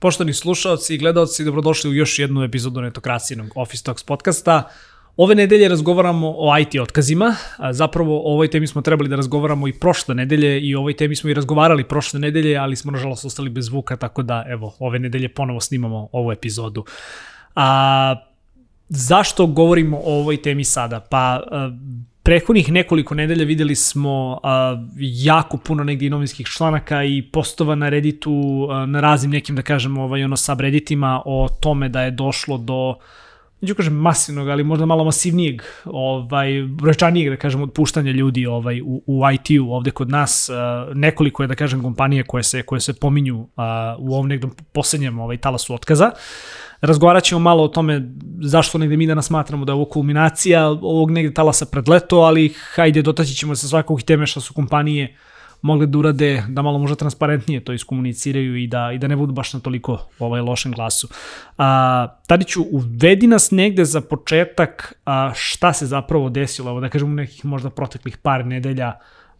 Poštovani slušalci i gledalci, dobrodošli u još jednu epizodu netokracijenog Office Talks podcasta. Ove nedelje razgovaramo o IT otkazima. Zapravo o ovoj temi smo trebali da razgovaramo i prošle nedelje i o ovoj temi smo i razgovarali prošle nedelje, ali smo nažalost ostali bez zvuka, tako da evo, ove nedelje ponovo snimamo ovu epizodu. A, zašto govorimo o ovoj temi sada? Pa prethodnih nekoliko nedelja videli smo a, jako puno negdje novinskih članaka i postova na Redditu, a, na raznim nekim, da kažemo, ovaj, ono, subredditima o tome da je došlo do neću kažem masivnog, ali možda malo masivnijeg, ovaj, brojčanijeg, da kažem, otpuštanja ljudi ovaj, u, u IT-u ovde kod nas. Uh, nekoliko je, da kažem, kompanije koje se, koje se pominju uh, u ovom nekdom poslednjem ovaj, talasu otkaza. Razgovarat ćemo malo o tome zašto negde mi danas smatramo da je ovo kulminacija ovog negde talasa pred leto, ali hajde dotaći ćemo se svakog teme što su kompanije mogle da urade da malo možda transparentnije to iskomuniciraju i da, i da ne budu baš na toliko ovaj lošem glasu. A, Tadiću, uvedi nas negde za početak a, šta se zapravo desilo, da kažemo nekih možda proteklih par nedelja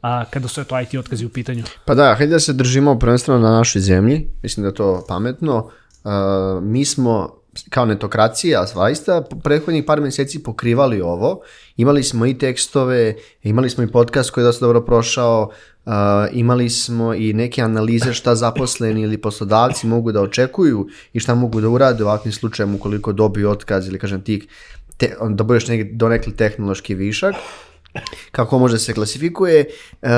a, kada su eto IT otkazi u pitanju. Pa da, hajde da se držimo prvenstveno na našoj zemlji, mislim da je to pametno. Uh, mi smo kao netokracija, zaista prethodnih par meseci pokrivali ovo. Imali smo i tekstove, imali smo i podcast koji je dosta dobro prošao, Uh, imali smo i neke analize šta zaposleni ili poslodavci mogu da očekuju i šta mogu da urade u ovakvim slučajem ukoliko dobiju otkaz ili kažem tih te, da budeš neki donekli tehnološki višak kako može da se klasifikuje. Uh,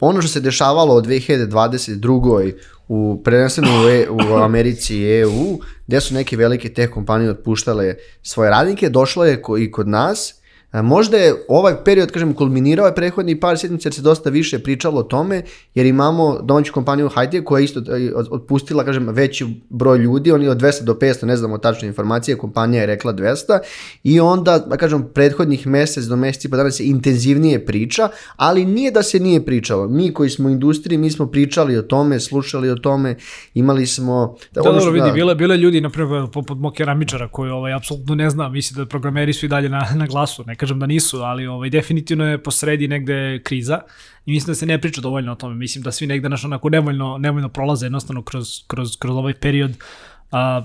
ono što se dešavalo od 2022. u prvenstveno u, e, u Americi i EU, gde su neke velike teh kompanije otpuštale svoje radnike, došlo je i kod nas E, možda je ovaj period, kažem, kulminirao je prethodni par sjednica jer se dosta više pričalo o tome, jer imamo domaću kompaniju Hajde koja je isto e, otpustila, kažem, veći broj ljudi, oni od 200 do 500, ne znamo tačne informacije, kompanija je rekla 200 i onda, da kažem, prethodnih mesec do meseci pa danas se intenzivnije priča, ali nije da se nije pričalo. Mi koji smo u industriji, mi smo pričali o tome, slušali o tome, imali smo... Da, da dobro, vidi, da... bile, bile ljudi, na primjer, poput mog keramičara koji ovaj, apsolutno ne zna, misli da programeri su i dalje na, na glasu, kažem da nisu, ali ovaj, definitivno je posredi negde kriza i mislim da se ne priča dovoljno o tome. Mislim da svi negde naš onako nevoljno, nevoljno prolaze jednostavno kroz, kroz, kroz ovaj period. A,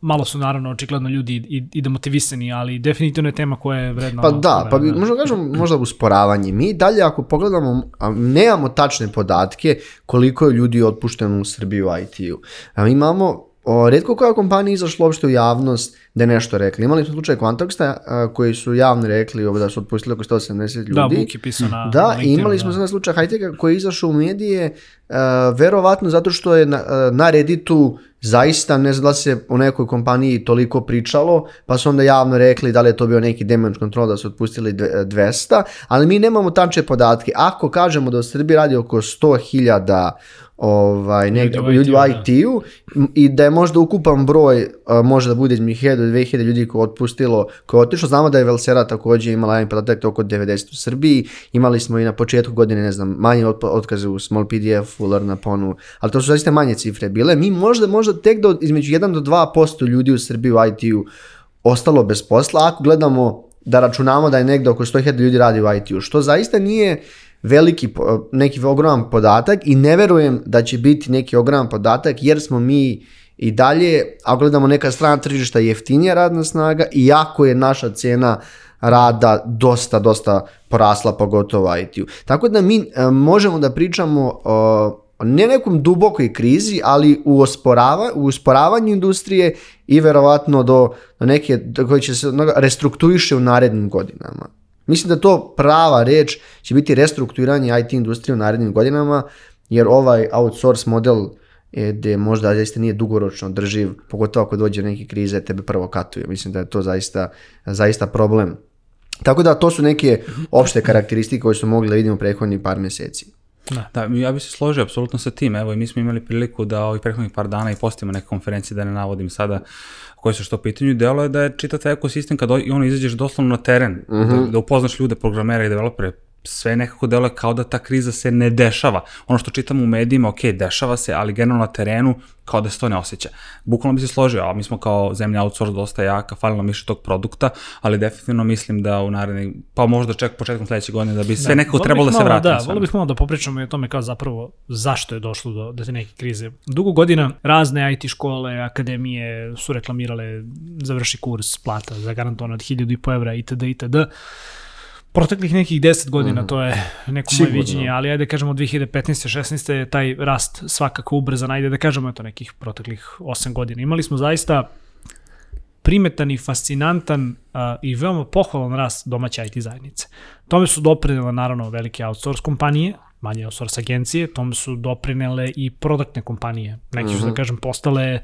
malo su naravno očigledno ljudi i, i demotivisani, ali definitivno je tema koja je vredna. Pa da, pa bi, možda kažem možda usporavanje. Mi dalje ako pogledamo, nemamo tačne podatke koliko je ljudi otpušteno u Srbiji u IT-u. Imamo O, redko koja kompanija izašla uopšte u javnost da je nešto rekli. Imali smo slučaj Quantoxa koji su javno rekli ovo, da su otpustili oko 180 ljudi. Da, Vuk je pisao na Da, na i imali smo da. sada slučaj Highteka koji je izašao u medije uh, verovatno zato što je na, na Redditu zaista ne znam da se o nekoj kompaniji toliko pričalo, pa su onda javno rekli da li je to bio neki damage control da su otpustili 200, ali mi nemamo tačne podatke. Ako kažemo da u Srbiji radi oko 100.000 ovaj, negde, ljudi u IT-u i da je možda ukupan broj a, može da bude između 1000 do 2000 ljudi koje je otpustilo, koje je otišlo. Znamo da je Velsera takođe imala jedan podatak oko 90 u Srbiji. Imali smo i na početku godine, ne znam, manje otkaze u Small PDF, u Learnaponu, ali to su zaista manje cifre bile. Mi možda, možda tek do, između 1 do 2% ljudi u Srbiji u IT-u ostalo bez posla, ako gledamo da računamo da je negde oko 100.000 ljudi radi u IT-u, što zaista nije veliki, neki ogroman podatak i ne verujem da će biti neki ogroman podatak jer smo mi i dalje, ako gledamo neka strana tržišta, jeftinija radna snaga i jako je naša cena rada dosta, dosta porasla, pogotovo IT-u. Tako da mi e, možemo da pričamo o ne nekom dubokoj krizi, ali u, osporava, u usporavanju industrije i verovatno do, do neke do koje će se restrukturiše u narednim godinama. Mislim da to prava reč će biti restrukturiranje IT industrije u narednim godinama, jer ovaj outsource model je gde možda zaista nije dugoročno drživ, pogotovo ako dođe neke krize, tebe prvo katuju. Mislim da je to zaista, zaista problem. Tako da to su neke opšte karakteristike koje su mogli da vidimo prethodnih par meseci. Da. da, ja bih se složio apsolutno sa tim. Evo, i mi smo imali priliku da ovih prethodnih par dana i postimo neke konferencije, da ne navodim sada koje su što pitanju. Delo je da je čitav ekosistem kad on izađeš doslovno na teren, uh -huh. da, mhm. da upoznaš ljude, programera i developere, sve nekako deluje kao da ta kriza se ne dešava. Ono što čitam u medijima, ok, dešava se, ali generalno na terenu kao da se to ne osjeća. Bukvalno bi se složio, a mi smo kao zemlja outsource dosta jaka, fali nam više tog produkta, ali definitivno mislim da u narednih, pa možda čak početkom sledeće godine da bi sve Da, nekako trebalo da se vrati. Da, volio bih malo da popričamo i o tome kao zapravo zašto je došlo do, do te neke krize. Dugo godina razne IT škole, akademije su reklamirale završi kurs plata za garanton od 1000 i po evra itd. itd. Proteklih nekih 10 godina, to je neko moje Mhm. Sigurno. viđenje, ali ajde da kažemo 2015. 16. je taj rast svakako ubrzan, ajde da kažemo eto nekih proteklih 8 godina. Imali smo zaista primetan i fascinantan a, i veoma pohvalan rast domaće IT zajednice. Tome su doprinele naravno velike outsource kompanije, manje outsource agencije, tome su doprinele i produktne kompanije. Neki su, da kažem, postale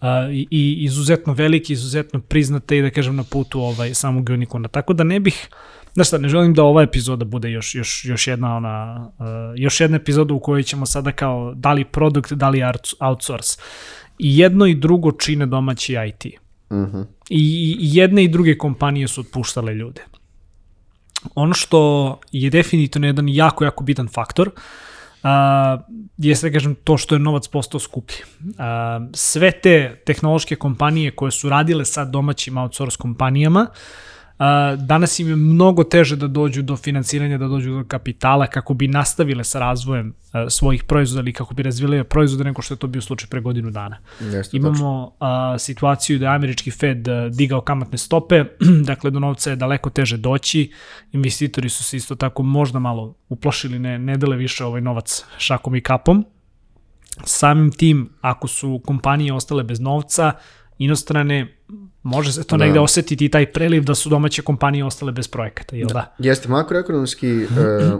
a, i, i izuzetno velike, izuzetno priznate i da kažem na putu ovaj, samog unikona. Tako da ne bih Znaš šta, ne želim da ova epizoda bude još, još, još jedna ona, uh, još jedna epizoda u kojoj ćemo sada kao da li produkt, da li outsource. I jedno i drugo čine domaći IT. Mhm. I, I jedne i druge kompanije su otpuštale ljude. Ono što je definitivno jedan jako, jako bitan faktor, uh, jeste da kažem to što je novac postao skuplji. Uh, sve te tehnološke kompanije koje su radile sa domaćim outsource kompanijama, Uh, danas im je mnogo teže da dođu do finansiranja, da dođu do kapitala kako bi nastavile sa razvojem svojih proizvoda ili kako bi razvile proizvode nego što je to bio slučaj pre godinu dana. Jeste, Imamo a, situaciju da je američki Fed digao kamatne stope, dakle do novca je daleko teže doći, investitori su se isto tako možda malo uplašili, ne, ne dele više ovaj novac šakom i kapom. Samim tim, ako su kompanije ostale bez novca, inostrane, može se to Da. da. negde osetiti i taj preliv da su domaće kompanije ostale bez projekata, jel da? Jeste, makroekonomski, e,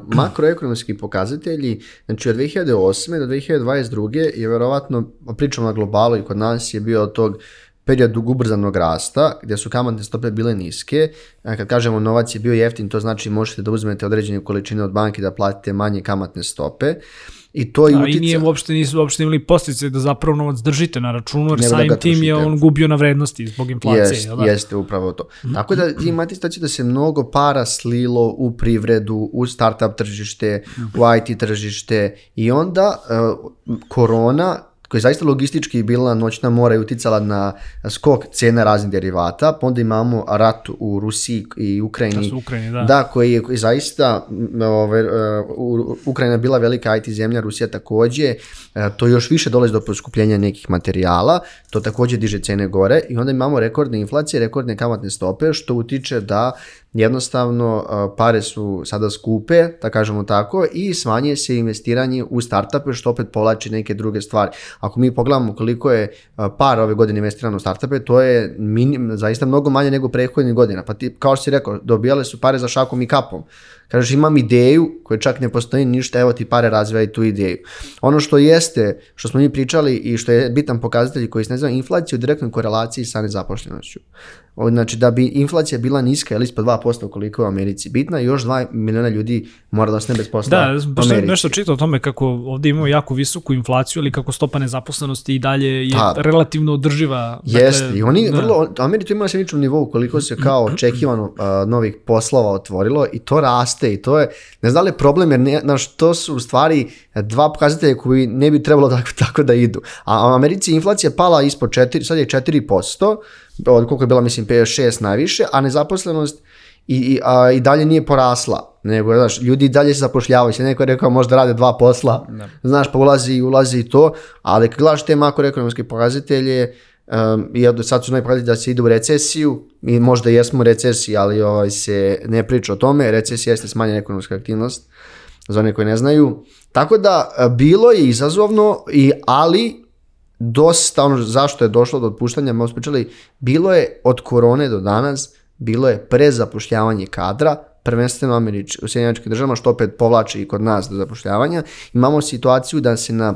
makroekonomski pokazatelji, znači od 2008. do 2022. je verovatno, pričamo na globalu i kod nas je bio od tog period ubrzanog rasta, gdje su kamatne stope bile niske. Kad kažemo novac je bio jeftin, to znači možete da uzmete određene količine od banke da platite manje kamatne stope. I to je A i utica... nije uopšte, nisu uopšte imali postice da zapravo novac držite na računu, jer da samim tim je on gubio na vrednosti zbog inflacije. Jest, da? jeste upravo to. Tako da imate situaciju da se mnogo para slilo u privredu, u startup tržište, u IT tržište i onda uh, korona koja je zaista logistički bila noćna mora i uticala na skok cena raznih derivata, pa onda imamo rat u Rusiji i Ukrajini. Da Ukrajini, da. Da, koji je koji zaista, ove, u- Ukrajina bila velika IT zemlja, Rusija takođe, uh, to još više dolazi do poskupljenja nekih materijala, to takođe diže cene gore i onda imamo rekordne inflacije, rekordne kamatne stope, što utiče da jednostavno pare su sada skupe, da kažemo tako, i smanje se investiranje u startupe, što opet povlači neke druge stvari. Ako mi pogledamo koliko je par ove godine investirano u startupe, to je minim, zaista mnogo manje nego prethodnih godina. Pa ti, kao što si rekao, dobijale su pare za šakom i kapom. Kažeš imam ideju koja čak ne postoji ništa, evo ti pare razvijaj tu ideju. Ono što jeste, što smo mi pričali i što je bitan pokazatelj koji se ne zove inflacija u direktnoj korelaciji sa nezaposlenošću. Znači da bi inflacija bila niska ili ispod 2% koliko je u Americi bitna, još 2 miliona ljudi mora da ostane bez posla Da, u baš nešto čitao o tome kako ovdje imamo jako visoku inflaciju, ali kako stopa nezaposlenosti i dalje je Pa, relativno održiva. Jeste, i oni da. vrlo, Amerika ima na sličnom nivou koliko se kao očekivano a, novih poslova otvorilo i to raste i to je, ne znam da li je problem jer ne, znaš, to su u stvari dva pokazatelja koji ne bi trebalo tako, tako da idu. A u Americi inflacija pala ispod 4, sad je 4%, od koliko je bila mislim 56 najviše, a nezaposlenost i, i, a, i dalje nije porasla, nego znaš, ljudi i dalje se zapošljavaju, se neko je rekao možda rade dva posla, znaš, pa ulazi, ulazi i to, ali kad gledaš te makroekonomske pokazatelje, um, i od sad su najpravili da se ide u recesiju, mi možda jesmo u recesiji, ali ovaj, se ne priča o tome, recesija jeste smanjena ekonomska aktivnost, za one koji ne znaju, tako da bilo je izazovno, i, ali dosta, ono zašto je došlo do otpuštanja, malo pričali, bilo je od korone do danas, bilo je prezapošljavanje kadra, prvenstveno Američ, u Sjedinjeničkim državama, što opet povlači i kod nas do zapošljavanja. Imamo situaciju da se na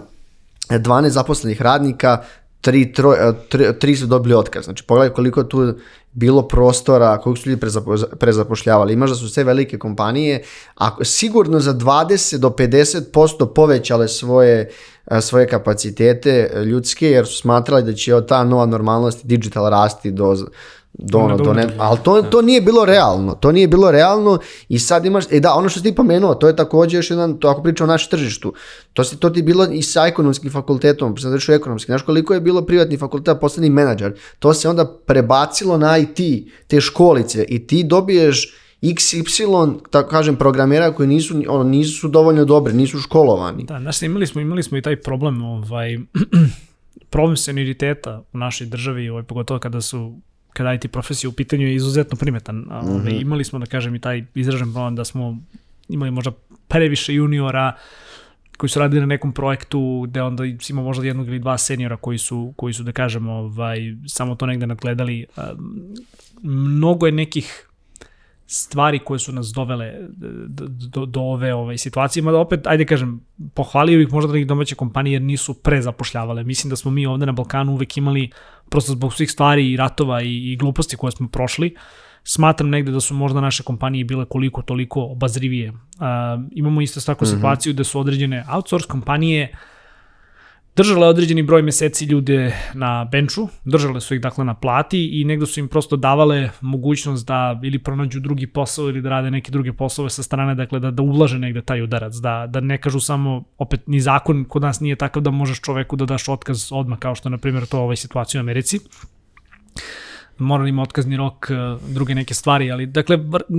12 zaposlenih radnika tri, troj, e, tri, tri su dobili otkaz. Znači pogledaj koliko tu bilo prostora, koliko su ljudi prezapo- prezapošljavali. Imaš da su sve velike kompanije, a sigurno za 20 do 50% povećale svoje, e, svoje kapacitete e, ljudske, jer su smatrali da će ta nova normalnost digital rasti do do, Ono da do ne, ali to, to nije bilo realno, to nije bilo realno i sad imaš, e da, ono što si ti pomenuo, to je također još jedan, to ako pričamo o našem tržištu, to, si, to ti je bilo i sa ekonomskim fakultetom, sam završio ekonomski, znaš koliko je bilo privatni fakultet, postani menadžer, to se onda prebacilo na IT, te školice i ti dobiješ XY, tako kažem, programera koji nisu, ono, nisu dovoljno dobri, nisu školovani. Da, znaš, imali smo, imali smo i taj problem, ovaj, problem senioriteta u našoj državi, ovaj, pogotovo kada su kada IT profesija u pitanju je izuzetno primetan. A, ovaj, Imali smo, da kažem, i taj izražen problem da smo imali možda previše juniora koji su radili na nekom projektu gde onda si imao možda jednog ili dva seniora koji su, koji su da kažem, ovaj, samo to negde nadgledali. Mnogo je nekih stvari koje su nas dovele do, do, do ove ovaj, situacije, mada opet, ajde kažem, pohvalio bih možda da ih domaće kompanije jer nisu prezapošljavale. Mislim da smo mi ovde na Balkanu uvek imali, prosto zbog svih stvari i ratova i, i gluposti koje smo prošli, smatram negde da su možda naše kompanije bile koliko toliko obazrivije. Uh, imamo isto takvu mm -hmm. situaciju da su određene outsource kompanije držale određeni broj meseci ljude na benču, držale su ih dakle na plati i negde su im prosto davale mogućnost da ili pronađu drugi posao ili da rade neke druge poslove sa strane, dakle da, da ublaže negde taj udarac, da, da ne kažu samo, opet ni zakon kod nas nije takav da možeš čoveku da daš otkaz odmah kao što je na primjer to ovaj situacija u Americi mora ima otkazni rok, druge neke stvari, ali dakle,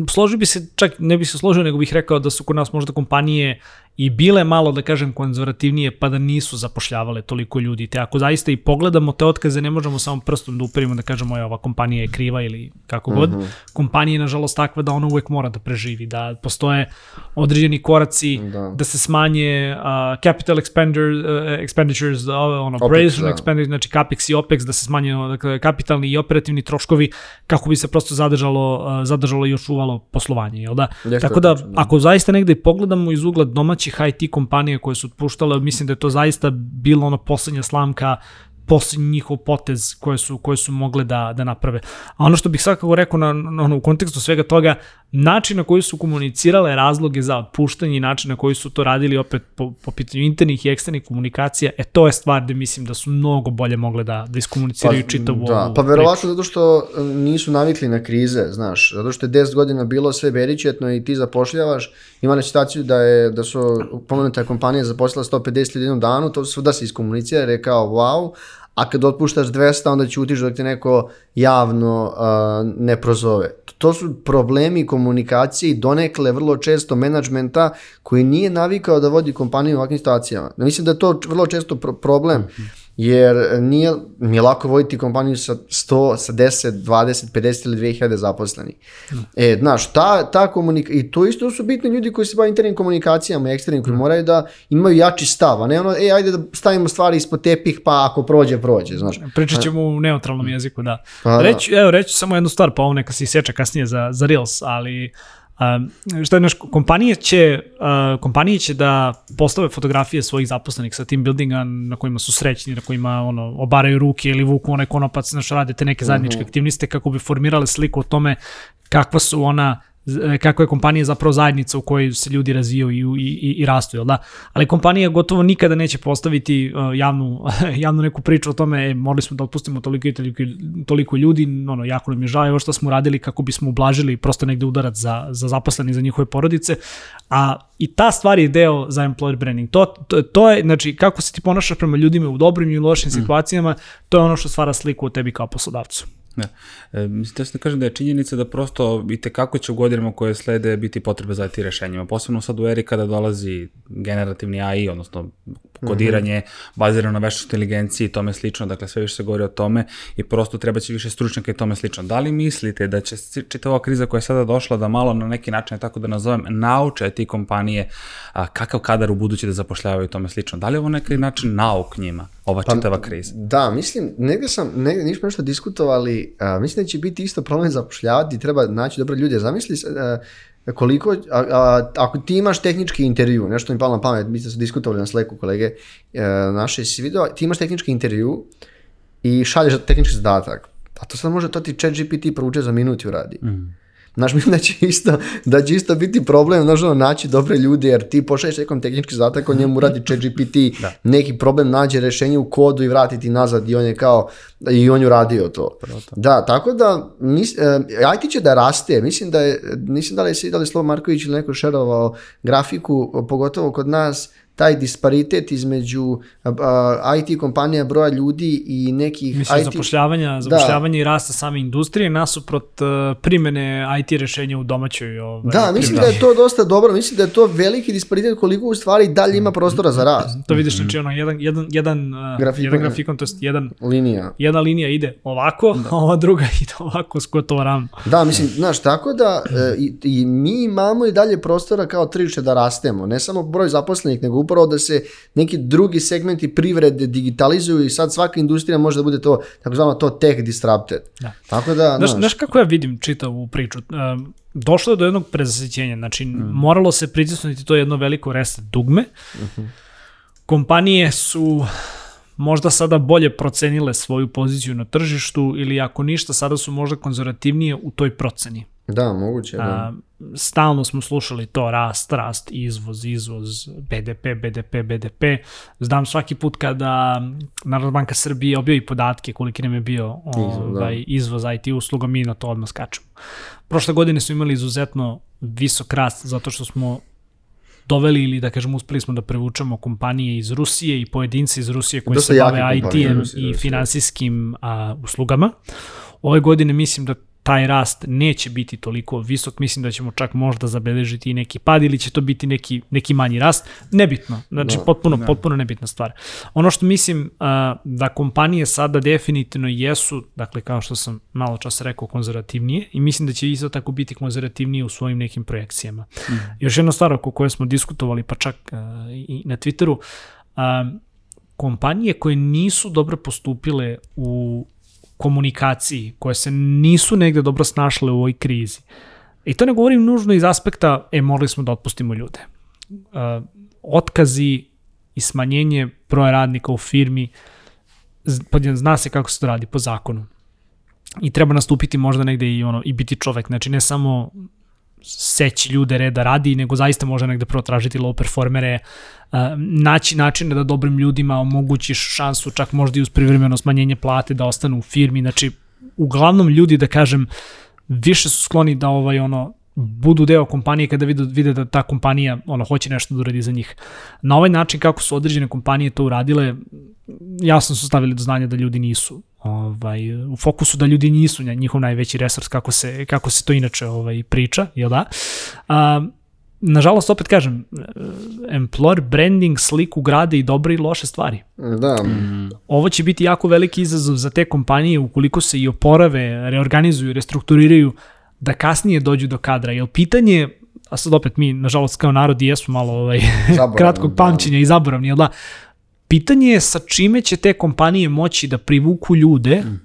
složio bi se, čak ne bi se složio, nego bih rekao da su kod nas možda kompanije i bile malo, da kažem, konzervativnije, pa da nisu zapošljavale toliko ljudi. Te ako zaista i pogledamo te otkaze, ne možemo samo prstom da uperimo da kažemo, ova kompanija je kriva ili kako god. Mm -hmm. Kompanija je, nažalost, takva da ona uvek mora da preživi, da postoje određeni koraci, da, da se smanje uh, capital expenditure, uh, expenditures, uh, ono, operation da. expenditure, znači capex i opex, da se smanje dakle, kapitalni i operativni troškovi kako bi se prosto zadržalo, zadržalo i očuvalo poslovanje, jel da? Jeste, Tako da, da, ako zaista negde pogledamo iz ugla domaćih IT kompanije koje su otpuštale, mislim da je to zaista bilo ono poslednja slamka poslednji njihov potez koje su, koje su mogle da, da naprave. A ono što bih svakako rekao na, na, na, u kontekstu svega toga, način na koji su komunicirale razloge za otpuštanje i način na koji su to radili opet po, po pitanju internih i eksternih komunikacija, e to je stvar gde mislim da su mnogo bolje mogle da, da iskomuniciraju pa, čitavu da, ovu Pa verovatno zato što nisu navikli na krize, znaš, zato što je 10 godina bilo sve beričetno i ti zapošljavaš, imali situaciju da je da su pomenuta kompanija zaposlila 150 ljudi jednom danu, to su da se iskomunicira, rekao wow, a kad otpuštaš 200 onda ćutiš dok te neko javno uh, ne prozove. To su problemi komunikacije i donekle vrlo često menadžmenta koji nije navikao da vodi kompaniju u ovakvim situacijama. Mislim da je to vrlo često pro problem. Mm -hmm jer nije, nije lako voditi kompaniju sa 100, sa 10, 20, 50 ili 2000 zaposlenih. Mm. E, znaš, ta, ta komunika... I to isto su bitni ljudi koji se bave internim komunikacijama eksternim, koji mm. moraju da imaju jači stav, a ne ono, e, ajde da stavimo stvari ispod tepih, pa ako prođe, prođe, znaš. Pričat ćemo u neutralnom jeziku, da. Pa, reći, evo, reći samo jednu stvar, pa ovo neka se isjeća kasnije za, za Reels, ali Uh, što je naš, kompanije će, uh, kompanije će da postave fotografije svojih zaposlenih sa team buildinga na kojima su srećni, na kojima ono, obaraju ruke ili vuku onaj konopac, znaš, radite neke zajedničke uh -huh. aktivnosti kako bi formirale sliku o tome kakva su ona kako je kompanija zapravo zajednica u kojoj se ljudi razvijaju i, i, i rastu, jel da? Ali kompanija gotovo nikada neće postaviti uh, javnu, javnu neku priču o tome, e, morali smo da otpustimo toliko i toliko, toliko ljudi, ono, jako nam je žao, evo što smo radili kako bismo ublažili prosto negde udarac za, za zaposleni, za njihove porodice, a i ta stvar je deo za employer branding. To, to, to je, znači, kako se ti ponašaš prema ljudima u dobrim i lošim mm. situacijama, to je ono što stvara sliku o tebi kao poslodavcu. Da. E, mislim, da se da kažem da je činjenica da prosto i tekako će u godinama koje slede biti potrebe za ti rešenjima. Posebno sad u eri kada dolazi generativni AI, odnosno kodiranje mm -hmm. bazirano na veštoj inteligenciji i tome slično, dakle sve više se govori o tome i prosto treba će više stručnjaka i tome slično. Da li mislite da će čitava kriza koja je sada došla da malo na neki način, tako da nazovem, nauče ti kompanije a, kakav kadar u budući da zapošljavaju i tome slično? Da li je ovo neki način nauk njima, ova pa, čitava kriza? Da, mislim, negde sam, negde nismo nešto diskutovali, a, mislim da će biti isto problem zapošljavati, treba naći dobre ljude. Zamisli, a, koliko, a, a, ako ti imaš tehnički intervju, nešto mi palo na pamet, mi ste se diskutovali na Slacku kolege e, naše, si video, ti imaš tehnički intervju i šalješ tehnički zadatak, a to sad može, to ti chat GPT prouče za minut i uradi. Mm. Znaš, mislim da će isto, da će isto biti problem, znaš, ono, naći dobre ljude, jer ti pošalješ nekom tehnički zadatak, on njemu radi chat GPT, neki problem nađe rešenje u kodu i vrati ti nazad i on je kao, i on je uradio to. Da, tako da, mis, e, IT će da raste, mislim da je, mislim da li je, da li Slovo Marković ili neko šerovao grafiku, pogotovo kod nas, taj disparitet između a, IT kompanija, broja ljudi i nekih Mislim, IT... zapošljavanja, zapošljavanja i rasta same industrije nasuprot uh, primene IT rešenja u domaćoj ovaj, Da, mislim da je to dosta dobro, mislim da je to veliki disparitet koliko u stvari dalje ima prostora za rast. To vidiš, znači ono, jedan, jedan, jedan, uh, Grafikon, jedan grafikon, to jest jedan, Linija. jedna linija ide ovako, a ova druga ide ovako s gotovo ravno. Da, mislim, znaš, tako da e, i, i mi imamo i dalje prostora kao tržište da rastemo, ne samo broj zaposlenih, nego upravo da se neki drugi segmenti privrede digitalizuju i sad svaka industrija može da bude to, tako zvano to tech disrupted. Da. Tako da, Znaš, znaš, znaš kako ja vidim čitavu priču? Um, došlo je do jednog prezasićenja, znači mm. moralo se pritisnuti to jedno veliko reset dugme. Mm -hmm. Kompanije su možda sada bolje procenile svoju poziciju na tržištu ili ako ništa, sada su možda konzervativnije u toj proceni. Da, moguće, da. A, stalno smo slušali to rast, rast, izvoz, izvoz, BDP, BDP, BDP. Znam svaki put kada Narodna banka Srbije objavi podatke koliki nam je bio ovaj, da. izvoz IT usluga, mi na to odmah skačemo. Prošle godine smo imali izuzetno visok rast zato što smo doveli ili da kažemo uspeli smo da prevučemo kompanije iz Rusije i pojedince iz Rusije koji Dosta se bave IT-em i finansijskim a, uslugama. Ove godine mislim da taj rast neće biti toliko visok, mislim da ćemo čak možda zabeležiti i neki pad ili će to biti neki, neki manji rast, nebitno, znači no, potpuno, ne. potpuno nebitna stvar. Ono što mislim da kompanije sada definitivno jesu, dakle kao što sam malo čas rekao, konzervativnije i mislim da će isto tako biti konzervativnije u svojim nekim projekcijama. Mm. Još jedna stvar oko koje smo diskutovali, pa čak i na Twitteru, uh, kompanije koje nisu dobro postupile u komunikaciji, koje se nisu negde dobro snašle u ovoj krizi. I to ne govorim nužno iz aspekta, e, morali smo da otpustimo ljude. Uh, otkazi i smanjenje broja radnika u firmi, zna se kako se to radi po zakonu. I treba nastupiti možda negde i ono i biti čovek, znači ne samo seći ljude reda radi, nego zaista može negde prvo tražiti low performere, naći načine da dobrim ljudima omogućiš šansu čak možda i uz privremeno smanjenje plate da ostanu u firmi, znači uglavnom ljudi da kažem više su skloni da ovaj ono budu deo kompanije kada vide, vide da ta kompanija ono hoće nešto da uradi za njih. Na ovaj način kako su određene kompanije to uradile, jasno su stavili do znanja da ljudi nisu ovaj, u fokusu da ljudi nisu njihov najveći resurs kako se, kako se to inače ovaj, priča, jel da? A, nažalost, opet kažem, employer branding sliku grade i dobre i loše stvari. Da. Mm. Ovo će biti jako veliki izazov za te kompanije ukoliko se i oporave, reorganizuju, restrukturiraju, da kasnije dođu do kadra. Jer pitanje a sad opet mi, nažalost, kao narod jesmo malo ovaj, kratkog pamćenja da. i zaboravni, jel da? Pitanje je sa čime će te kompanije moći da privuku ljude, mm.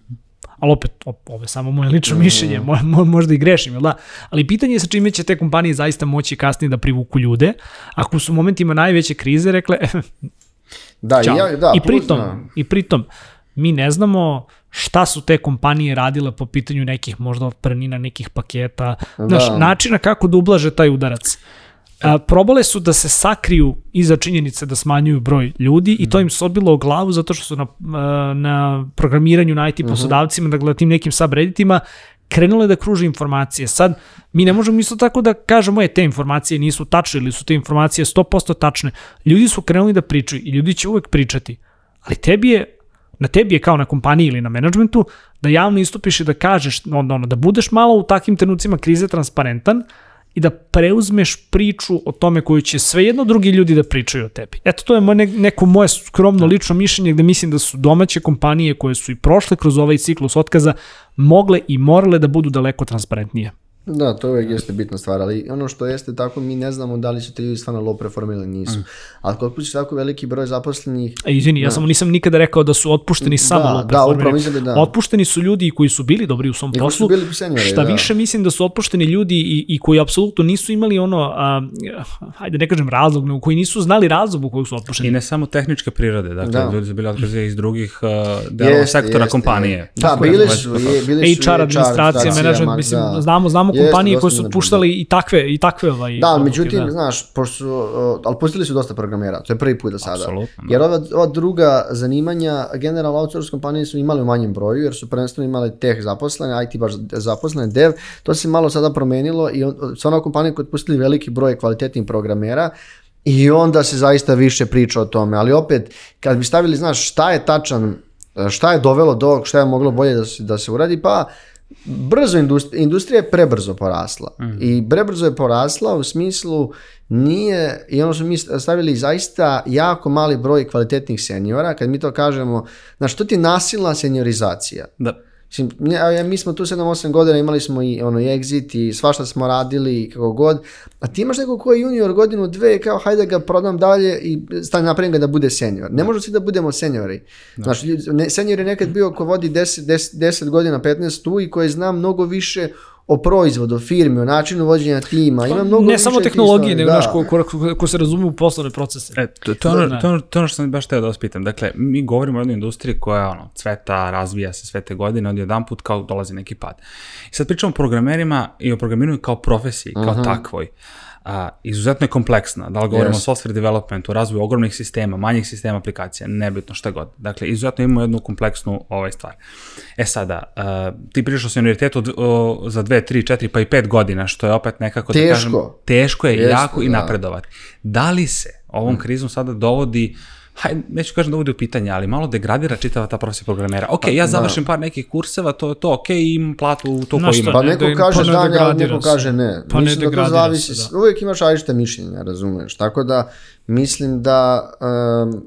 ali opet, ovo je samo moje lično mišljenje, mo, mo, možda i grešim, jel da? Ali pitanje je sa čime će te kompanije zaista moći kasnije da privuku ljude, ako su u momentima najveće krize rekle, da, Ćao. ja, da, I pritom, i pritom, mi ne znamo šta su te kompanije radile po pitanju nekih možda otprnina, nekih paketa, da. znaš, načina kako da ublaže taj udarac. A, probale su da se sakriju iza činjenice da smanjuju broj ljudi mm. i to im se odbilo o glavu zato što su na, na programiranju na IT mhm. poslodavcima, mm -hmm. dakle tim nekim subredditima, krenule da kruže informacije. Sad, mi ne možemo isto tako da kažemo, je, te informacije nisu tačne ili su te informacije 100% tačne. Ljudi su krenuli da pričaju i ljudi će uvek pričati. Ali tebi je, na tebi je kao na kompaniji ili na menadžmentu, da javno istupiš i da kažeš, ono, ono, da budeš malo u takvim trenucima krize transparentan, i da preuzmeš priču o tome koju će svejedno drugi ljudi da pričaju o tebi. Eto, to je moje, neko moje skromno da. lično mišljenje gde mislim da su domaće kompanije koje su i prošle kroz ovaj ciklus otkaza mogle i morale da budu daleko transparentnije. Da, to uvek jeste bitna stvar, ali ono što jeste tako, mi ne znamo da li će te ljudi stvarno low perform ili nisu. Mm. Ali koliko će tako veliki broj zaposlenih... A izvini, ja samo nisam nikada rekao da su otpušteni samo da, low Da, upravo mislim da, da. Otpušteni su ljudi koji su bili dobri u svom I poslu. Bili senjori, šta da. više mislim da su otpušteni ljudi i, i koji apsolutno nisu imali ono, a, hajde ne kažem razlog, nego koji nisu znali razlog u kojeg su otpušteni. I ne samo tehničke prirode, dakle, da. ljudi su bili otkazani iz drugih uh, delova sektora jeste, kompanije. Da, bili su, je, bili su HR, administracija, menadžment, mislim, da. znamo, znamo kompanije koje dosta su mi otpuštali i takve, i takve ovaj, Da, odluke, međutim, da. znaš, pošto su, uh, ali pustili su dosta programera, to je prvi put do sada. Apsolutno, da. Jer ova, ova druga zanimanja, generalno outsource kompanije su imali u manjem broju, jer su prvenstveno imali teh zaposlene, IT baš zaposlene, dev, to se malo sada promenilo i on, su ona kompanija koja je otpustili veliki broj kvalitetnih programera, I onda se zaista više priča o tome, ali opet, kad bi stavili, znaš, šta je tačan, šta je dovelo do šta je moglo bolje da se, da se uradi, pa brzo industrija, industrija je prebrzo porasla i prebrzo je porasla u smislu nije, i ono smo mi stavili zaista jako mali broj kvalitetnih seniora, kad mi to kažemo, znaš, to ti je nasilna seniorizacija. Da. Mislim, ne, mi smo tu 7-8 godina, imali smo i ono, exit i svašta smo radili i kako god, a ti imaš nekog ko je junior godinu, dve, kao hajde ga prodam dalje i stavim napravim ga da bude senior. Ne možemo svi da budemo seniori. Znaš, ne, senior je nekad bio ko vodi 10, 10, 10 godina, 15 tu i koji zna mnogo više o proizvodu, o firmi, o načinu vođenja tima. Ima mnogo ne samo tehnologije, nego da. znaš, ko, ko, ko, ko se razume u poslovne procese. E, to, to, je ono, Da. to, je ono, to ono što sam baš teo da vas pitam. Dakle, mi govorimo o jednoj industriji koja ono, cveta, razvija se sve te godine, od jedan put kao dolazi neki pad. I sad pričamo o programerima i o programiranju kao profesiji, kao takvoj. A, izuzetno je kompleksna, da li govorimo Yes. o software developmentu, razvoju ogromnih sistema, manjih sistema aplikacija, nebitno šta god. Dakle, izuzetno imamo jednu kompleksnu ovaj stvar. E sada, a, ti pričaš o senioritetu d- o, za 2, 3, 4 pa i 5 godina, što je opet nekako da kažem, Teško. teško je Jeste, jako i da. napredovati. Da li se ovom krizom sada dovodi hajde, neću kažem dovodi u pitanje, ali malo degradira čitava ta profesija programera. Ok, ja završim par nekih kurseva, to je to, ok, imam platu u to šta, imam. Pa Ne, neko da im- kaže pa ne da, ali degradira neko se. kaže ne. Pa ne mislim da to degradira zavisi, se, da. uvijek imaš različite mišljenja, razumeš. Tako da mislim da um,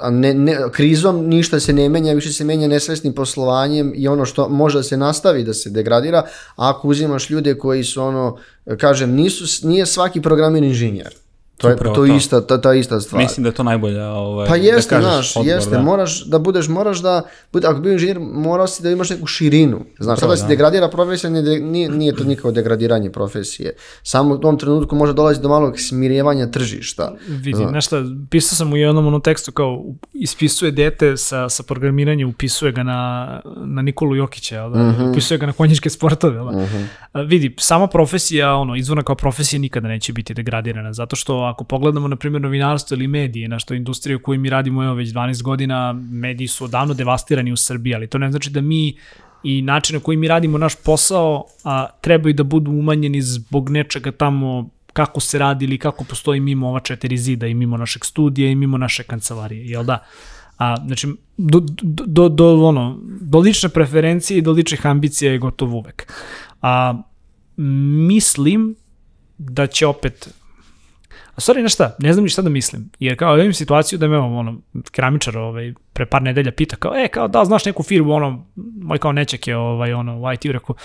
a ne, ne, krizom ništa se ne menja, više se menja nesvesnim poslovanjem i ono što može da se nastavi da se degradira, ako uzimaš ljude koji su ono, kažem, nisu, nije svaki programer inženjer. To je Upravo to, to. ista, ta, ta ista stvar. Mislim da je to najbolja ovaj, Pa jeste, da znaš, odgovor, jeste, da. moraš da budeš, moraš da, bude, ako bi inženjer, morao si da imaš neku širinu. Znaš, sada Upravo, se da. degradira profesija, nije, nije to nikako degradiranje profesije. Samo u tom trenutku može dolaziti do malog smirjevanja tržišta. Vidi, znaš šta, pisao sam u jednom onom tekstu kao ispisuje dete sa, sa programiranjem, upisuje ga na, na Nikolu Jokića, da? upisuje ga na konjičke sportove. Da? A, vidi, sama profesija, ono, izvorna kao profesija nikada neće biti degradirana, zato što ako pogledamo, na primjer, novinarstvo ili medije, na što industrija u kojoj mi radimo evo, već 12 godina, mediji su odavno devastirani u Srbiji, ali to ne znači da mi i način na koji mi radimo naš posao a, trebaju da budu umanjeni zbog nečega tamo kako se radi ili kako postoji mimo ova četiri zida i mimo našeg studija i mimo naše kancelarije, jel da? A, znači, do, do, do, do, ono, do lične preferencije i do ličnih ambicija je gotovo uvek. A, mislim da će opet A stvari, znaš šta, ne znam ni šta da mislim. Jer kao imam situaciju da me ono, keramičar ovaj, pre par nedelja pita kao, e, kao da znaš neku firmu, ono, moj kao neček je ovaj, ono, u IT-u, rekao,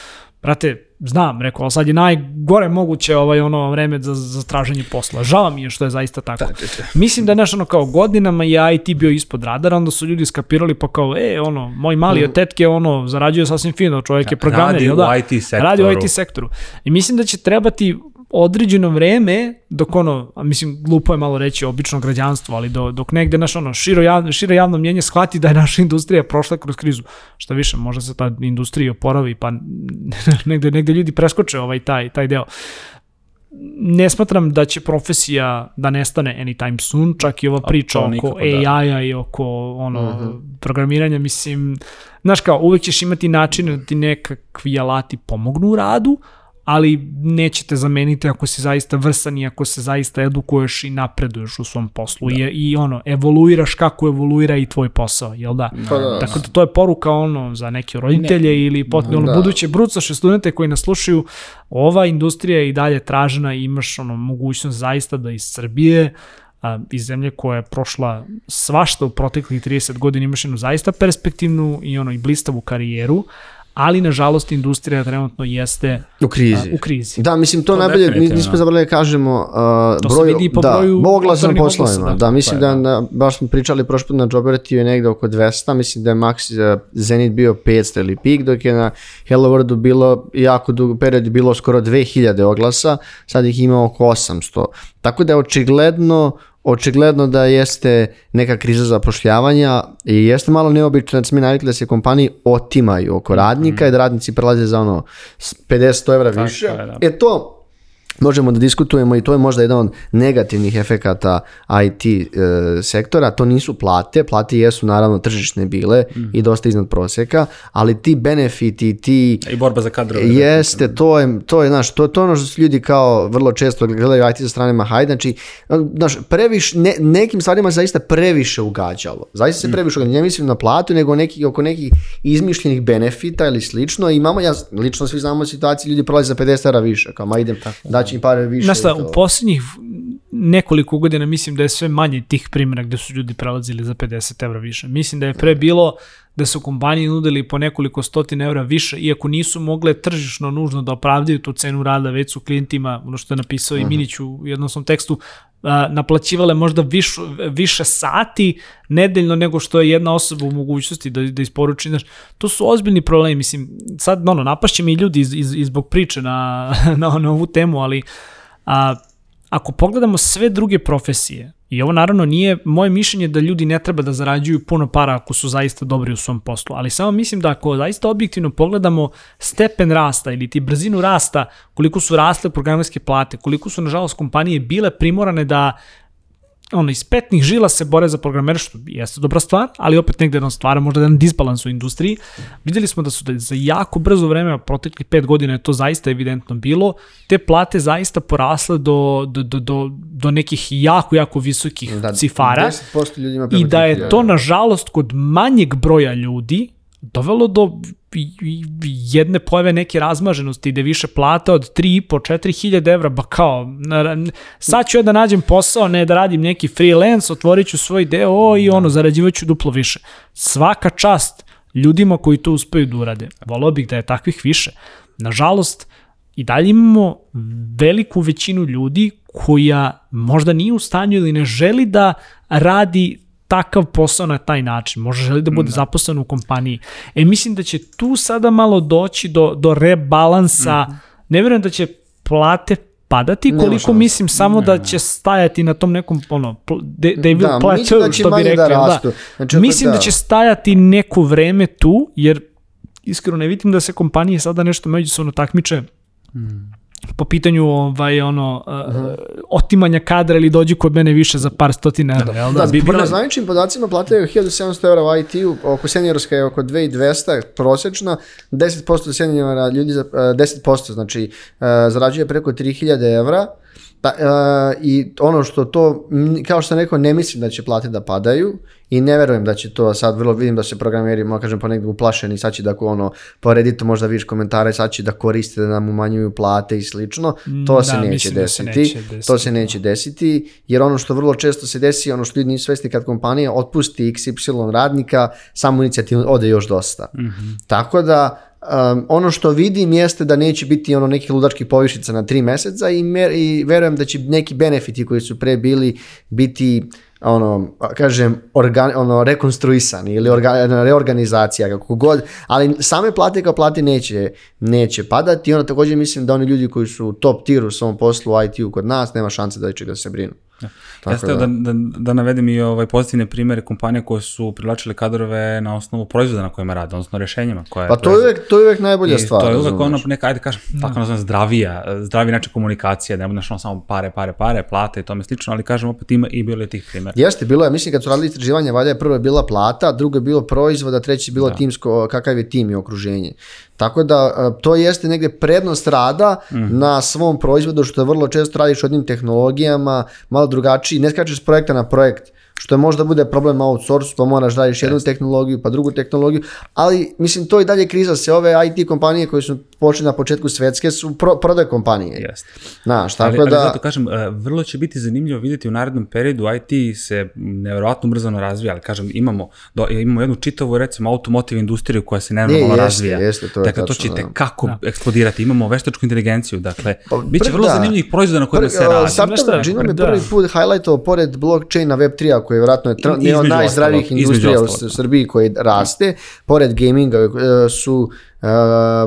brate, znam, rekao, ali sad je najgore moguće ovaj, ono, vreme za, za traženje posla. Žao mi je što je zaista tako. Mislim da je, znaš, ono, kao godinama je IT bio ispod radara, onda su ljudi skapirali pa kao, e, ono, moj mali od tetke, ono, zarađuje sasvim fino, čovjek je programer, Radi jel u da? IT sektoru. Radi u IT sektoru. I mislim da će trebati određeno vreme dok ono, a mislim glupo je malo reći obično građanstvo, ali do, dok negde naš ono širo javno, širo javno mnjenje shvati da je naša industrija prošla kroz krizu. Šta više, možda se ta industrija oporavi pa negde, negde ljudi preskoče ovaj taj, taj deo. Ne smatram da će profesija da nestane anytime soon, čak i ova priča oko nikako, da. AI-a i oko ono, programiranja, mislim, znaš kao, uvek ćeš imati način da ti nekakvi alati pomognu u radu, ali nećete zameniti ako si zaista vrsan i ako se zaista edukuješ i napreduješ u svom poslu da. i, i ono, evoluiraš kako evoluira i tvoj posao, jel da? Pa da. Tako da to je poruka ono za neke roditelje ne. ili pot, ono, Da. buduće brucoše studente koji nas slušaju, ova industrija je i dalje tražena i imaš ono, mogućnost zaista da iz Srbije a, iz zemlje koja je prošla svašta u proteklih 30 godina imaš jednu zaista perspektivnu i ono i blistavu karijeru, ali nažalost industrija trenutno jeste U krizi. a, u krizi. Da, mislim, to, To najbolje, mi, nismo zaboravili da kažemo uh, To broj, po da, broju oglasno otvorenih poslovima. Da, da. mislim Pa da, je, na, baš smo pričali prošli put na Jobertiju je negde oko 200, mislim da je Max uh, Zenit bio 500 ili pik, dok je na Hello Worldu bilo jako dugo period bilo skoro 2000 oglasa, sad ih ima oko 800. Tako da je očigledno očigledno da jeste neka kriza zapošljavanja i jeste malo neobično da smo mi navikli da se kompaniji otimaju oko radnika i da radnici prelaze za ono s 50 evra više. je, da. E to možemo da diskutujemo i to je možda jedan od negativnih efekata IT e, sektora, to nisu plate, plate jesu naravno tržišne bile i dosta iznad prosjeka, ali ti benefiti, ti I borba za kadrove. Jeste, to je, to je, znaš, to, to je ono što su ljudi kao vrlo često gledaju IT sa strane Mahaj, znači, znaš, previš, ne, nekim stvarima se zaista previše ugađalo. Zaista se previše ugađalo, ne mislim na platu, nego neki, oko nekih izmišljenih benefita ili slično. Imamo, ja, lično svi znamo situaciju, ljudi prolaze za 50 evra više, kao ma idem, daći im pare više. Znaš šta, u posljednjih nekoliko godina mislim da je sve manje tih primjera gde su ljudi prelazili za 50 evra više. Mislim da je pre bilo da su kompanije nudili po nekoliko stotina evra više, iako nisu mogle tržišno nužno da opravdaju tu cenu rada, već su klijentima, ono što je napisao i Minić u jednom svom tekstu, naplaćivale možda višu, više sati nedeljno nego što je jedna osoba u mogućnosti da, da isporuči. Znaš, to su ozbiljni problemi. Mislim, sad, ono, napašće mi ljudi iz, iz, iz zbog priče na, na, na ovu temu, ali a, ako pogledamo sve druge profesije, i ovo naravno nije moje mišljenje da ljudi ne treba da zarađuju puno para ako su zaista dobri u svom poslu, ali samo mislim da ako zaista objektivno pogledamo stepen rasta ili ti brzinu rasta, koliko su rasle programerske plate, koliko su nažalost kompanije bile primorane da ono, iz petnih žila se bore za programere, što jeste dobra stvar, ali opet negde nam stvara možda jedan disbalans u industriji. Videli smo da su da za jako brzo vreme, proteklih pet godina je to zaista evidentno bilo, te plate zaista porasle do, do, do, do, do nekih jako, jako visokih Da, cifara 10% ljudi ima i da 3000 je to nažalost kod manjeg broja ljudi dovelo do jedne pojave neke razmaženosti gde više plata od 3,5-4 hiljade evra, ba kao, sad ću ja da nađem posao, ne da radim neki freelance, otvorit ću svoj deo i ono, zarađivaću duplo više. Svaka čast ljudima koji to uspeju da urade. Volao bih da je takvih više. Nažalost, i dalje imamo veliku većinu ljudi koja možda nije u stanju ili ne želi da radi takav posao na taj način. Možda želi da bude da. zaposlen u kompaniji. E, mislim da će tu sada malo doći do, do rebalansa. Mm. Ne vjerujem da će plate padati, koliko šanse. mislim samo da će stajati na tom nekom ono will Da, plateau, da što bi da rekli. rastu. Znači, mislim da. da. će stajati neko vreme tu, jer iskreno ne vidim da se kompanije sada nešto međusobno takmiče po pitanju ovaj ono uh, otimanja kadra ili dođi kod mene više za par stotina evra, jel da? Da, Bi- prema bila- zvaničnim podacima plata je 1700 evra u IT-u, oko seniorska je oko 2200 prosječna, 10% seniora ljudi, za, e, 10% znači e, zarađuje preko 3000 evra, Ta, e, I ono što to, kao što sam rekao, ne mislim da će plate da padaju i ne verujem da će to sad, vrlo vidim da se programeri, mo kažem, ponegdje uplašeni, sad će da ono, po Redditu možda vidiš komentare, sad će da koriste da nam umanjuju plate i slično, to Da, se neće mislim da se desiti, neće desiti, to se neće desiti, jer ono što vrlo često se desi, ono što ljudi nisu svesni kad kompanija otpusti XY radnika, samo inicijativno ode još dosta. Tako da, um, ono što vidim jeste da neće biti ono nekih ludačkih povišica na tri meseca i, mer, i verujem da će neki benefiti koji su pre bili biti ono, kažem, organ, ono, rekonstruisani ili orga, reorganizacija, kako god, ali same plate kao plate neće, neće padati i onda također mislim da oni ljudi koji su top tier u svom poslu IT-u kod nas, nema šanse da će da se brinu. Ja sam da. Da, da, da navedem i ovaj pozitivne primere kompanije koje su privlačile kadrove na osnovu proizvoda na kojima rade, odnosno rešenjima koje Pa to je uvek, to je uvek najbolja I stvar. to je uvek ono, neka, ajde kažem, tako nazvam zdravija, zdravi način komunikacije, ne budeš ono samo pare, pare, pare, plate i tome slično, ali kažem opet ima i bilo je tih primjera. Jeste, bilo je, mislim kad su radili istraživanja, valjda je prvo je bila plata, drugo je bilo proizvoda, treće je bilo da. timsko, kakav je tim i okruženje. Tako da a, to jeste negde prednost rada mm -hmm. na svom proizvodu, što vrlo često radiš odnim tehnologijama, malo drugačiji, ne skačeš s projekta na projekt, što je možda bude problem outsource, pa moraš da radiš jednu tehnologiju, pa drugu tehnologiju, ali mislim to i dalje kriza se ove IT kompanije koje su počeli na početku svetske su pro, prodaj kompanije. Jeste. Znaš, Ali, tako ali da... zato kažem, e, vrlo će biti zanimljivo vidjeti u narednom periodu IT se nevjerojatno ubrzano razvija, ali kažem, imamo, do, imamo jednu čitavu, recimo, automotive industriju koja se jeste, razvija. jeste, to je dakle, to tačno, će da. kako eksplodirati. Imamo veštačku inteligenciju, dakle, Pa, bit će vrlo da. zanimljivih proizvoda na kojima se radi. Startup Gino mi da. prvi put highlightao pored blockchaina Web3, koji je vjerojatno je jedan najzdravijih industrija u Srbiji koji raste, pored gaminga e, su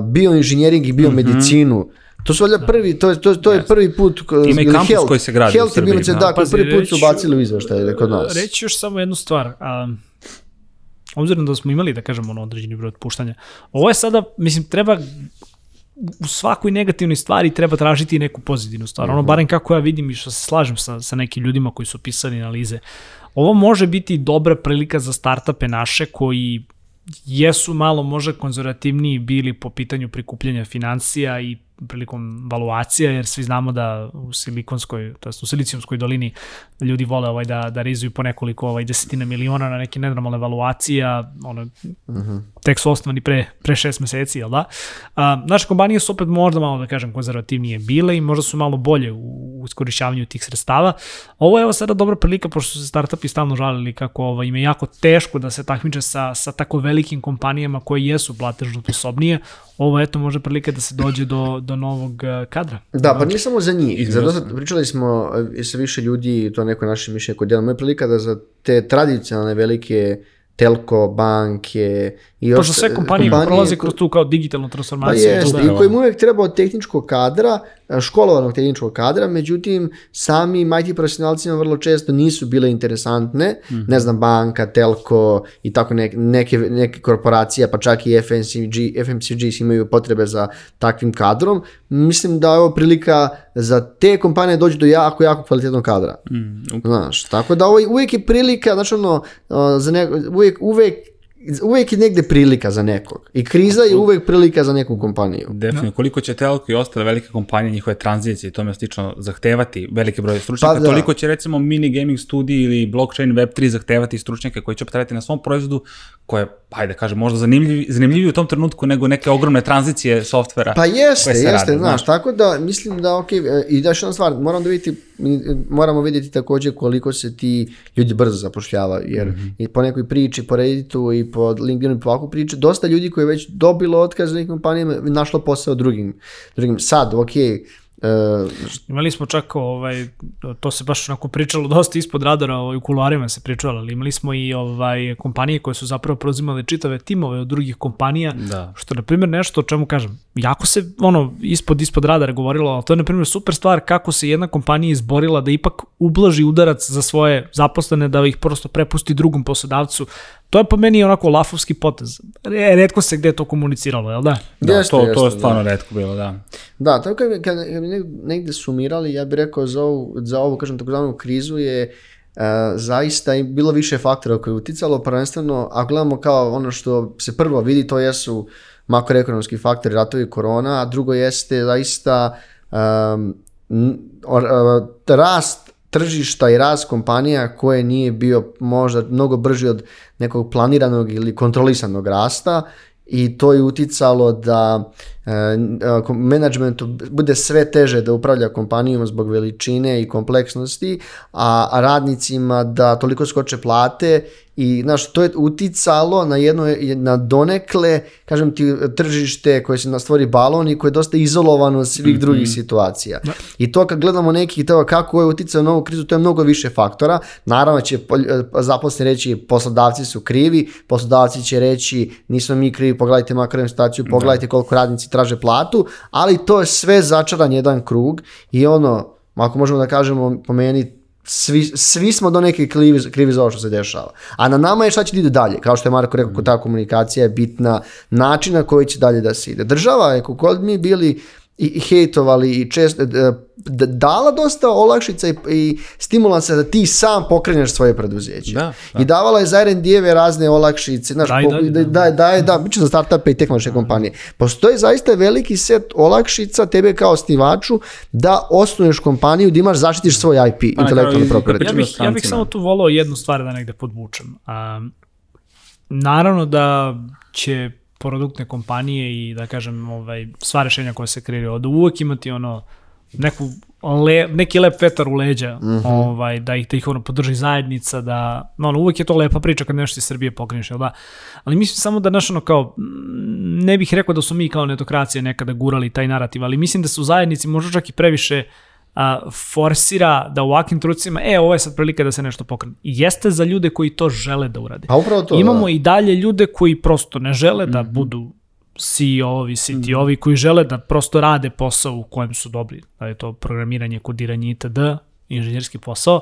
bioinženjering i biomedicinu To su valjda prvi, to je, to, to je prvi put... Ima i kampus Health- koji se gradi u Health Srbiji, Immunice, da. da, koji prvi put su bacili u izveštaj kod nas. Reći još samo jednu stvar. A, obzirom da smo imali, da kažemo, ono određeni broj otpuštanja, ovo je sada, mislim, treba u svakoj negativnoj stvari treba tražiti neku pozitivnu stvar. Ono, barem kako ja vidim i što se slažem sa, sa nekim ljudima koji su pisali analize. Ovo može biti dobra prilika za startupe naše koji jesu malo možda konzervativniji bili po pitanju prikupljanja financija i prilikom valuacija, jer svi znamo da u silikonskoj, to jest u silicijumskoj dolini ljudi vole ovaj da, da rizuju po nekoliko ovaj, desetina miliona na neke nenormalne valuacije, ono, tek su osnovani pre, pre šest meseci, jel da? A, naše kompanije su opet možda malo, da kažem, konzervativnije bile i možda su malo bolje u, u iskorišćavanju tih sredstava. Ovo je evo sada dobra prilika, pošto su se startupi stalno žalili kako ovo, im je jako teško da se takmiče sa, sa tako velikim kompanijama koje jesu platežno sposobnije. Ovo eto može prilika da se dođe do, do novog eh, kadra. Da, pa nije samo za njih. Između Zato pričali smo e, sa više ljudi, to neko naše mišljenje kod djelamo, je prilika da za te tradicionalne velike telko, banke i Pošto sve kompanije, kompanije prolaze kroz tu kao digitalnu Pa transformaciju. jeste, i kojim uvek treba tehničkog kadra, e, školovanog tehničkog kadra, međutim, sami IT profesionalcima vrlo često nisu bile interesantne, ne znam, banka, telko i tako neke, neke, neke korporacije, pa čak i FMCG, FMCG imaju potrebe za takvim kadrom. Mislim da je ovo prilika za te kompanije dođu do jako, jako kvalitetnog kadra. Znaš, tako da ovo uvijek je prilika, znači ono, za ne, uvijek, uvijek uvijek je negde prilika za nekog. I kriza je uvijek prilika za neku kompaniju. Definitivno, koliko će Telko i ostale velike kompanije, njihove tranzicije i tome slično zahtevati velike broje stručnjaka, Pa da. toliko će recimo mini gaming studiji ili blockchain web3 zahtevati stručnjake koji će opet raditi na svom proizvodu, koje, hajde da kažem, možda zanimljivi, zanimljiviji u tom trenutku nego neke ogromne tranzicije softvera. Pa jeste, koje se jeste, rade, znaš, tako da mislim da, ok, e, i da još jedna stvar, moram da vidjeti, moramo vidjeti također koliko se ti ljudi brzo zapošljavaju, jer i po nekoj priči, po Redditu i po LinkedInu i po ovakvu priču, dosta ljudi koji je već dobilo otkaz za nekim kompanijama, našlo posao drugim, drugim. Sad, ok, Uh, Imali smo čak, ovaj, to se baš onako pričalo dosta ispod radara, ovaj, u kularima se pričalo, ali imali smo i ovaj, kompanije koje su zapravo preuzimale čitave timove od drugih kompanija, Da. što je, na primjer, nešto o čemu kažem, jako se ono, ispod, ispod radara govorilo, ali to je, na primjer, super stvar kako se jedna kompanija izborila da ipak ublaži udarac za svoje zaposlene, da ih prosto prepusti drugom poslodavcu. To je po meni onako lafovski potez. Re- Redko se gde je to komuniciralo, jel da? Da, Jeste, to, to je jeste, stvarno redko bilo, da. Da, tako kad, kad, kad bi neg- negde sumirali, ja bih rekao za ovu, za ovu kažem, takozvanu krizu je uh, zaista i bilo više faktora koje je uticalo, prvenstveno, ako gledamo kao ono što se prvo vidi, to jesu makroekonomski faktori, ratovi korona, a drugo jeste zaista um, or- rast tržišta i rast kompanija koje nije bio možda mnogo brži od nekog planiranog ili kontrolisanog rasta i to je uticalo da menadžmentu bude sve teže da upravlja kompanijom zbog veličine i kompleksnosti, a, a radnicima da toliko skoče plate i znaš, to je uticalo na jedno, na donekle, kažem ti, tržište koje se stvori balon i koje je dosta izolovano od svih drugih situacija. I to kad gledamo neki to kako je uticao na ovu krizu, to je mnogo više faktora. Naravno će pol- zaposleni reći poslodavci su krivi, poslodavci će reći nismo mi krivi, pogledajte makro situaciju, pogledajte koliko radnici traže platu, ali to je sve začaran jedan krug i ono, ako možemo da kažemo po meni svi, svi smo do neke krivi, krivi za ovo što se dešava. A na nama je šta će da ide dalje. Kao što je Marko rekao, ta komunikacija je bitna, način na koji će dalje da se ide. Država je, kako god mi bili i, hejtovali i često, d- dala dosta olakšica i, i stimulansa da ti sam pokreneš svoje preduzeće. Da, I davala je za R&D-eve razne olakšice, znaš, Da, i po- dalje, da, da. da, da, da, bit će za startupe i tehnološke kompanije. Postoji zaista veliki set olakšica tebe kao osnivaču da osnuješ kompaniju, da imaš, zaštitiš svoj IP, Pa intelektualni property. Ja bih, ja bih samo tu volao jednu stvar da negde podvučem. Um, naravno da će produktne kompanije i da kažem ovaj, sva rešenja koja se kreiraju od uvek imati ono neku le, neki lep vetar u leđa, ovaj, da ih, da ih ono podrži zajednica, da, no, ono, uvek je to lepa priča kad nešto iz Srbije pokreneš, jel da? Ali mislim samo da, znaš, ono, kao, mm, ne bih rekao da su mi kao netokracija nekada gurali taj narativ, ali mislim da su zajednici možda čak i previše a, forsira da u ovakvim trucima, e, ovo je sad prilika da se nešto pokrene. I jeste za ljude koji to žele da urade. Pa upravo to, Imamo da. i dalje ljude koji prosto ne žele da budu CEO-ovi, CTO-ovi koji žele da prosto rade posao u kojem su dobri, da je to programiranje, kodiranje itd., inženjerski posao.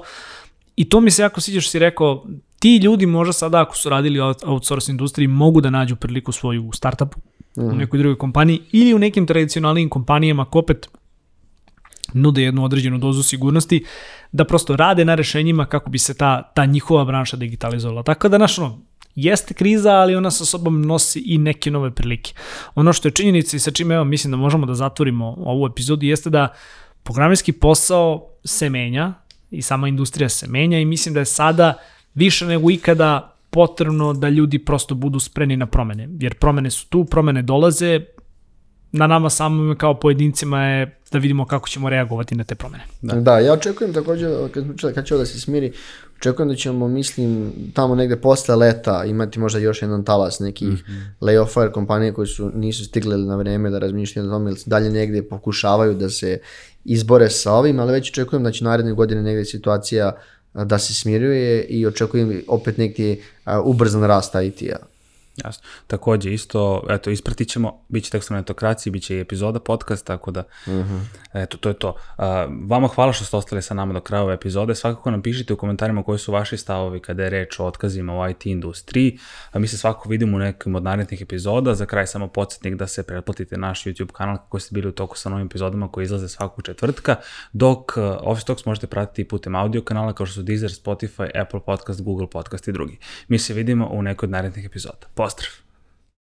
I to mi se jako sviđa što si rekao, ti ljudi možda sada ako su radili u outsource industriji mogu da nađu priliku svoju u startupu, mm. u nekoj drugoj kompaniji ili u nekim tradicionalnim kompanijama koje opet nude jednu određenu dozu sigurnosti, da prosto rade na rešenjima kako bi se ta, ta njihova branša digitalizovala. Tako da, naš ono, jeste kriza, ali ona sa sobom nosi i neke nove prilike. Ono što je činjenica i sa čime evo mislim da možemo da zatvorimo ovu epizodu jeste da programerski posao se menja i sama industrija se menja i mislim da je sada više nego ikada potrebno da ljudi prosto budu spremni na promene, jer promene su tu, promene dolaze, na nama samom kao pojedincima je da vidimo kako ćemo reagovati na te promene. Da, da ja očekujem takođe, kad, kad će ovo da se smiri, očekujem da ćemo, mislim, tamo negde posle leta imati možda još jedan talas nekih mm -hmm. layoff jer kompanije koje su, nisu stigle na vreme da razmišljaju o tome ili dalje negde pokušavaju da se izbore sa ovim, ali već očekujem da će naredne godine negde situacija da se smiruje i očekujem opet neki ubrzan rast IT-a. Jasno. Takođe, isto, eto, ispratit ćemo, bit će tekst netokraciji, bit će i epizoda podcast, tako da, uh mhm. -huh. eto, to je to. Uh, vama hvala što ste ostali sa nama do kraja ove epizode. Svakako nam pišite u komentarima koji su vaši stavovi kada je reč o otkazima u IT industriji. A mi se svakako vidimo u nekim od narednih epizoda. Za kraj samo podsjetnik da se pretplatite naš YouTube kanal kako ste bili u toku sa novim epizodama koji izlaze svakog četvrtka, dok uh, Office Talks možete pratiti putem audio kanala kao što su Deezer, Spotify, Apple Podcast, Google Podcast i drugi. Mi se vidimo u nekoj od narednih epizoda. Ostrw.